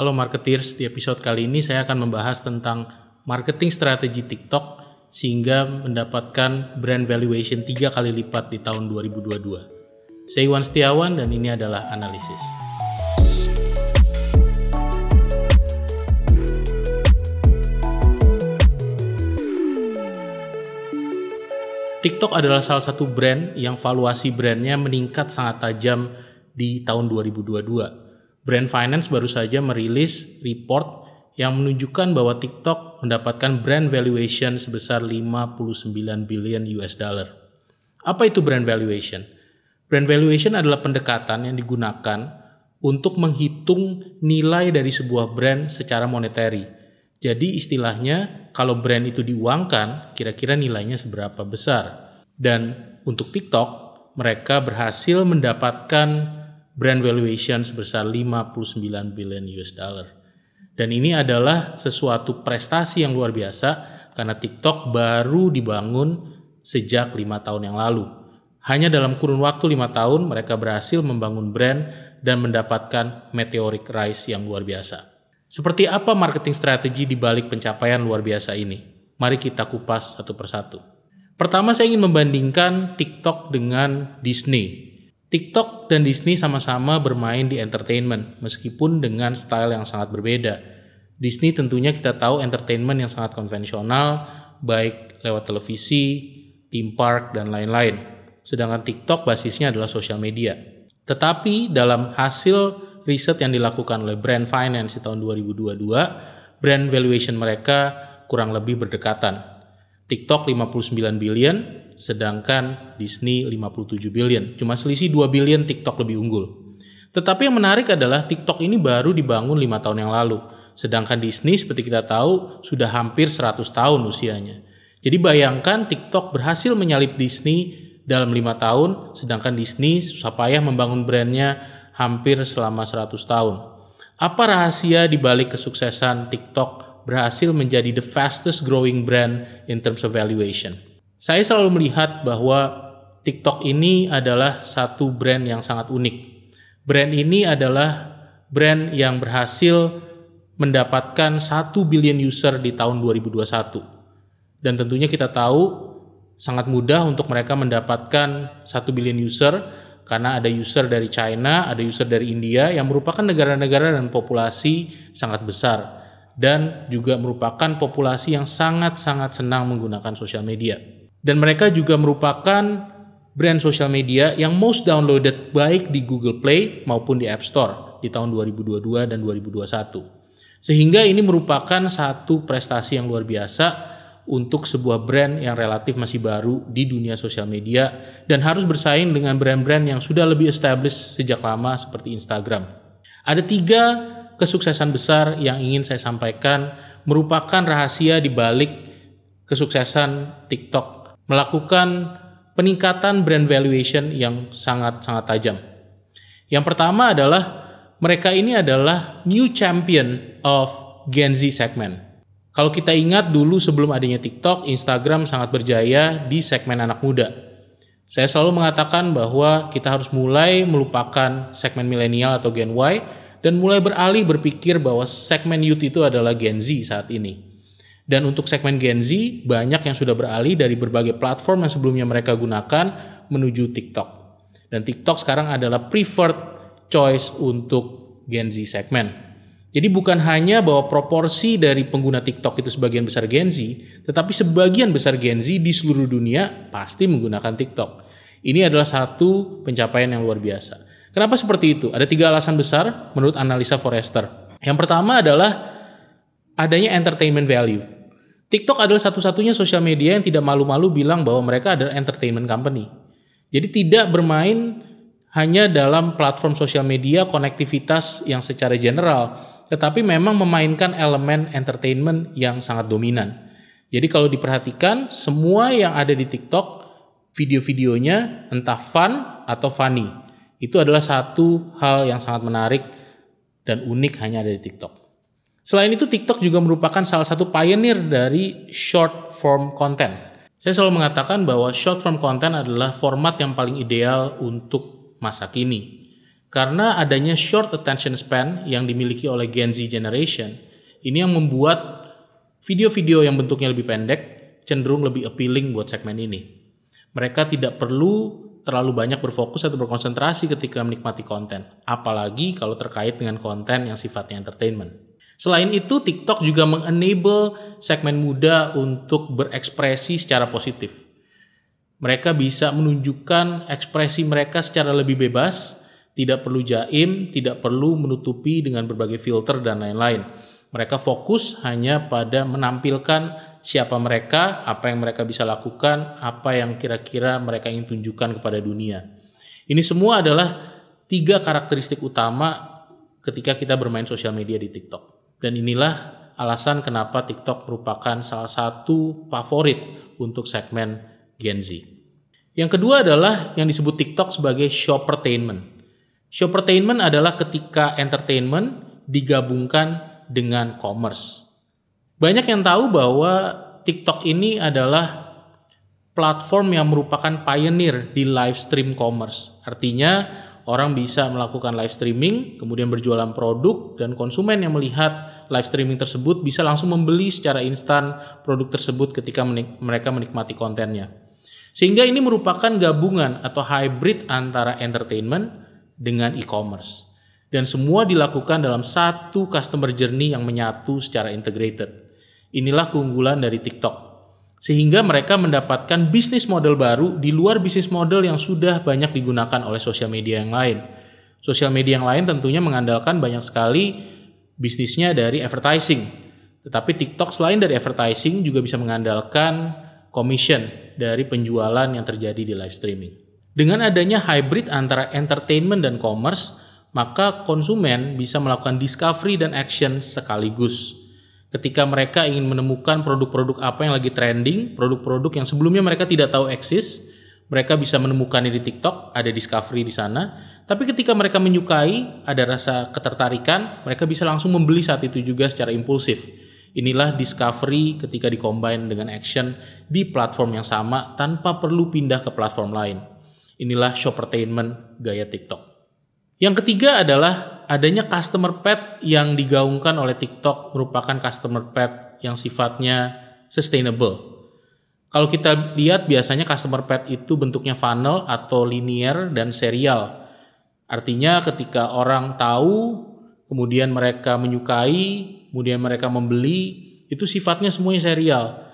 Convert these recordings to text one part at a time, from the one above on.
Halo marketers, di episode kali ini saya akan membahas tentang marketing strategi TikTok sehingga mendapatkan brand valuation 3 kali lipat di tahun 2022. Saya Iwan Setiawan dan ini adalah analisis. TikTok adalah salah satu brand yang valuasi brandnya meningkat sangat tajam di tahun 2022. Brand Finance baru saja merilis report yang menunjukkan bahwa TikTok mendapatkan brand valuation sebesar 59 billion US dollar. Apa itu brand valuation? Brand valuation adalah pendekatan yang digunakan untuk menghitung nilai dari sebuah brand secara monetary. Jadi istilahnya kalau brand itu diuangkan, kira-kira nilainya seberapa besar. Dan untuk TikTok, mereka berhasil mendapatkan brand valuation sebesar 59 billion US dollar. Dan ini adalah sesuatu prestasi yang luar biasa karena TikTok baru dibangun sejak lima tahun yang lalu. Hanya dalam kurun waktu lima tahun mereka berhasil membangun brand dan mendapatkan meteoric rise yang luar biasa. Seperti apa marketing strategi di balik pencapaian luar biasa ini? Mari kita kupas satu persatu. Pertama saya ingin membandingkan TikTok dengan Disney. TikTok dan Disney sama-sama bermain di entertainment, meskipun dengan style yang sangat berbeda. Disney tentunya kita tahu entertainment yang sangat konvensional, baik lewat televisi, theme park, dan lain-lain. Sedangkan TikTok basisnya adalah sosial media. Tetapi dalam hasil riset yang dilakukan oleh Brand Finance di tahun 2022, brand valuation mereka kurang lebih berdekatan. TikTok 59 billion, sedangkan Disney 57 billion. Cuma selisih 2 billion TikTok lebih unggul. Tetapi yang menarik adalah TikTok ini baru dibangun 5 tahun yang lalu. Sedangkan Disney seperti kita tahu sudah hampir 100 tahun usianya. Jadi bayangkan TikTok berhasil menyalip Disney dalam 5 tahun, sedangkan Disney susah payah membangun brandnya hampir selama 100 tahun. Apa rahasia di balik kesuksesan TikTok berhasil menjadi the fastest growing brand in terms of valuation? Saya selalu melihat bahwa TikTok ini adalah satu brand yang sangat unik. Brand ini adalah brand yang berhasil mendapatkan 1 billion user di tahun 2021. Dan tentunya kita tahu sangat mudah untuk mereka mendapatkan 1 billion user karena ada user dari China, ada user dari India yang merupakan negara-negara dan populasi sangat besar dan juga merupakan populasi yang sangat-sangat senang menggunakan sosial media. Dan mereka juga merupakan brand sosial media yang most downloaded baik di Google Play maupun di App Store di tahun 2022 dan 2021. Sehingga ini merupakan satu prestasi yang luar biasa untuk sebuah brand yang relatif masih baru di dunia sosial media dan harus bersaing dengan brand-brand yang sudah lebih established sejak lama seperti Instagram. Ada tiga kesuksesan besar yang ingin saya sampaikan merupakan rahasia di balik kesuksesan TikTok melakukan peningkatan brand valuation yang sangat-sangat tajam. Yang pertama adalah mereka ini adalah new champion of Gen Z segment. Kalau kita ingat dulu sebelum adanya TikTok, Instagram sangat berjaya di segmen anak muda. Saya selalu mengatakan bahwa kita harus mulai melupakan segmen milenial atau Gen Y dan mulai beralih berpikir bahwa segmen youth itu adalah Gen Z saat ini. Dan untuk segmen Gen Z, banyak yang sudah beralih dari berbagai platform yang sebelumnya mereka gunakan menuju TikTok. Dan TikTok sekarang adalah preferred choice untuk Gen Z segmen. Jadi bukan hanya bahwa proporsi dari pengguna TikTok itu sebagian besar Gen Z, tetapi sebagian besar Gen Z di seluruh dunia pasti menggunakan TikTok. Ini adalah satu pencapaian yang luar biasa. Kenapa seperti itu? Ada tiga alasan besar menurut analisa Forrester. Yang pertama adalah adanya entertainment value. TikTok adalah satu-satunya sosial media yang tidak malu-malu bilang bahwa mereka adalah entertainment company. Jadi tidak bermain hanya dalam platform sosial media konektivitas yang secara general, tetapi memang memainkan elemen entertainment yang sangat dominan. Jadi kalau diperhatikan, semua yang ada di TikTok, video-videonya entah fun atau funny. Itu adalah satu hal yang sangat menarik dan unik hanya ada di TikTok. Selain itu TikTok juga merupakan salah satu pioneer dari short form content. Saya selalu mengatakan bahwa short form content adalah format yang paling ideal untuk masa kini. Karena adanya short attention span yang dimiliki oleh Gen Z generation, ini yang membuat video-video yang bentuknya lebih pendek cenderung lebih appealing buat segmen ini. Mereka tidak perlu terlalu banyak berfokus atau berkonsentrasi ketika menikmati konten, apalagi kalau terkait dengan konten yang sifatnya entertainment. Selain itu, TikTok juga mengenable segmen muda untuk berekspresi secara positif. Mereka bisa menunjukkan ekspresi mereka secara lebih bebas tidak perlu jaim, tidak perlu menutupi dengan berbagai filter dan lain-lain. Mereka fokus hanya pada menampilkan siapa mereka, apa yang mereka bisa lakukan, apa yang kira-kira mereka ingin tunjukkan kepada dunia. Ini semua adalah tiga karakteristik utama ketika kita bermain sosial media di TikTok. Dan inilah alasan kenapa TikTok merupakan salah satu favorit untuk segmen Gen Z. Yang kedua adalah yang disebut TikTok sebagai shoppertainment. Shoppertainment adalah ketika entertainment digabungkan dengan commerce. Banyak yang tahu bahwa TikTok ini adalah platform yang merupakan pioneer di live stream commerce. Artinya orang bisa melakukan live streaming, kemudian berjualan produk dan konsumen yang melihat live streaming tersebut bisa langsung membeli secara instan produk tersebut ketika menik mereka menikmati kontennya. Sehingga ini merupakan gabungan atau hybrid antara entertainment dengan e-commerce. Dan semua dilakukan dalam satu customer journey yang menyatu secara integrated. Inilah keunggulan dari TikTok. Sehingga mereka mendapatkan bisnis model baru di luar bisnis model yang sudah banyak digunakan oleh sosial media yang lain. Sosial media yang lain tentunya mengandalkan banyak sekali bisnisnya dari advertising. Tetapi TikTok selain dari advertising juga bisa mengandalkan commission dari penjualan yang terjadi di live streaming. Dengan adanya hybrid antara entertainment dan commerce, maka konsumen bisa melakukan discovery dan action sekaligus. Ketika mereka ingin menemukan produk-produk apa yang lagi trending, produk-produk yang sebelumnya mereka tidak tahu eksis, mereka bisa menemukannya di TikTok, ada discovery di sana. Tapi ketika mereka menyukai, ada rasa ketertarikan, mereka bisa langsung membeli saat itu juga secara impulsif. Inilah discovery ketika dikombin dengan action di platform yang sama tanpa perlu pindah ke platform lain. Inilah shoppertainment gaya TikTok. Yang ketiga adalah adanya customer pet yang digaungkan oleh TikTok merupakan customer pet yang sifatnya sustainable. Kalau kita lihat biasanya customer pet itu bentuknya funnel atau linear dan serial. Artinya ketika orang tahu, kemudian mereka menyukai, kemudian mereka membeli, itu sifatnya semuanya serial.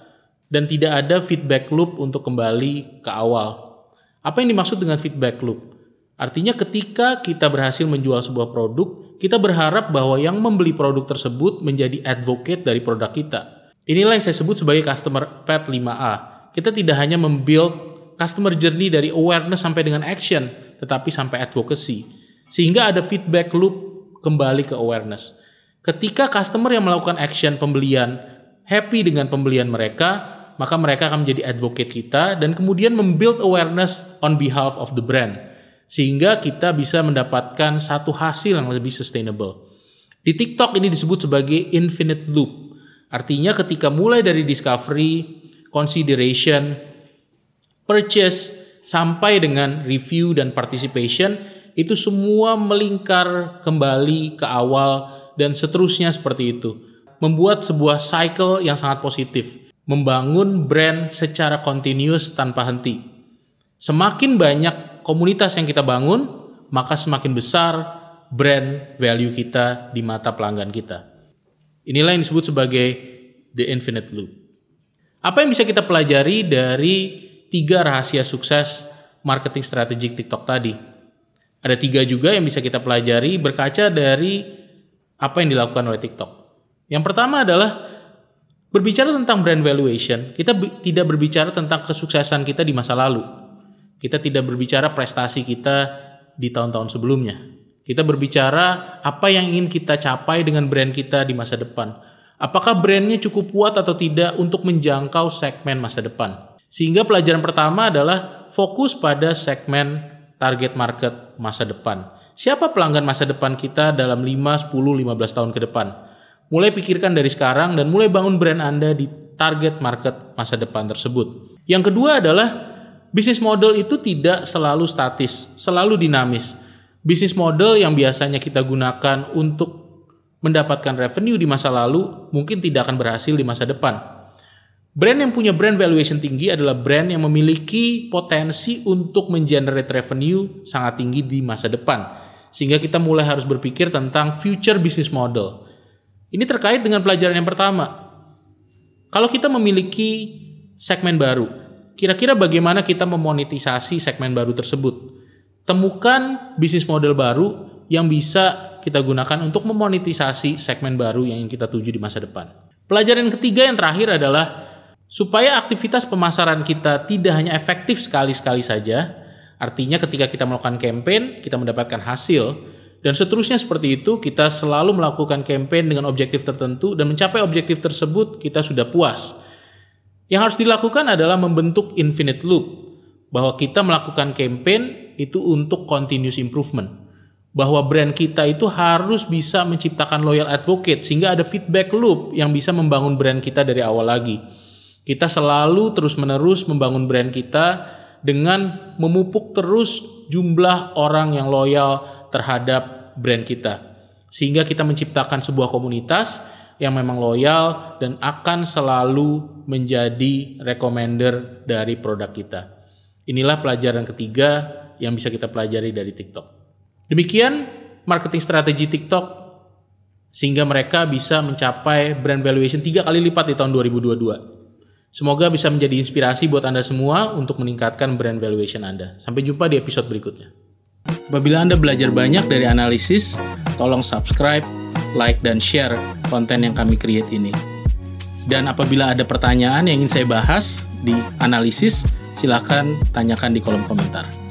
Dan tidak ada feedback loop untuk kembali ke awal. Apa yang dimaksud dengan feedback loop? Artinya ketika kita berhasil menjual sebuah produk, kita berharap bahwa yang membeli produk tersebut menjadi advocate dari produk kita. Inilah yang saya sebut sebagai customer path 5A. Kita tidak hanya membuild customer journey dari awareness sampai dengan action, tetapi sampai advocacy. Sehingga ada feedback loop kembali ke awareness. Ketika customer yang melakukan action pembelian happy dengan pembelian mereka, maka mereka akan menjadi advocate kita dan kemudian membuild awareness on behalf of the brand sehingga kita bisa mendapatkan satu hasil yang lebih sustainable. Di TikTok ini disebut sebagai infinite loop. Artinya ketika mulai dari discovery, consideration, purchase sampai dengan review dan participation itu semua melingkar kembali ke awal dan seterusnya seperti itu. Membuat sebuah cycle yang sangat positif membangun brand secara continuous tanpa henti. Semakin banyak komunitas yang kita bangun, maka semakin besar brand value kita di mata pelanggan kita. Inilah yang disebut sebagai the infinite loop. Apa yang bisa kita pelajari dari tiga rahasia sukses marketing strategik TikTok tadi? Ada tiga juga yang bisa kita pelajari berkaca dari apa yang dilakukan oleh TikTok. Yang pertama adalah Berbicara tentang brand valuation, kita tidak berbicara tentang kesuksesan kita di masa lalu. Kita tidak berbicara prestasi kita di tahun-tahun sebelumnya. Kita berbicara apa yang ingin kita capai dengan brand kita di masa depan. Apakah brandnya cukup kuat atau tidak untuk menjangkau segmen masa depan? Sehingga pelajaran pertama adalah fokus pada segmen target market masa depan. Siapa pelanggan masa depan kita dalam 5, 10, 15 tahun ke depan? Mulai pikirkan dari sekarang dan mulai bangun brand Anda di target market masa depan tersebut. Yang kedua adalah bisnis model itu tidak selalu statis, selalu dinamis. Bisnis model yang biasanya kita gunakan untuk mendapatkan revenue di masa lalu mungkin tidak akan berhasil di masa depan. Brand yang punya brand valuation tinggi adalah brand yang memiliki potensi untuk mengenerate revenue sangat tinggi di masa depan. Sehingga kita mulai harus berpikir tentang future business model. Ini terkait dengan pelajaran yang pertama. Kalau kita memiliki segmen baru, kira-kira bagaimana kita memonetisasi segmen baru tersebut? Temukan bisnis model baru yang bisa kita gunakan untuk memonetisasi segmen baru yang kita tuju di masa depan. Pelajaran ketiga yang terakhir adalah supaya aktivitas pemasaran kita tidak hanya efektif sekali-sekali saja, Artinya ketika kita melakukan campaign, kita mendapatkan hasil dan seterusnya seperti itu, kita selalu melakukan campaign dengan objektif tertentu dan mencapai objektif tersebut kita sudah puas. Yang harus dilakukan adalah membentuk infinite loop bahwa kita melakukan campaign itu untuk continuous improvement. Bahwa brand kita itu harus bisa menciptakan loyal advocate sehingga ada feedback loop yang bisa membangun brand kita dari awal lagi. Kita selalu terus-menerus membangun brand kita dengan memupuk terus jumlah orang yang loyal terhadap brand kita. Sehingga kita menciptakan sebuah komunitas yang memang loyal dan akan selalu menjadi recommender dari produk kita. Inilah pelajaran ketiga yang bisa kita pelajari dari TikTok. Demikian marketing strategi TikTok sehingga mereka bisa mencapai brand valuation tiga kali lipat di tahun 2022. Semoga bisa menjadi inspirasi buat Anda semua untuk meningkatkan brand valuation Anda. Sampai jumpa di episode berikutnya. Apabila Anda belajar banyak dari analisis, tolong subscribe, like, dan share konten yang kami create ini. Dan apabila ada pertanyaan yang ingin saya bahas di analisis, silakan tanyakan di kolom komentar.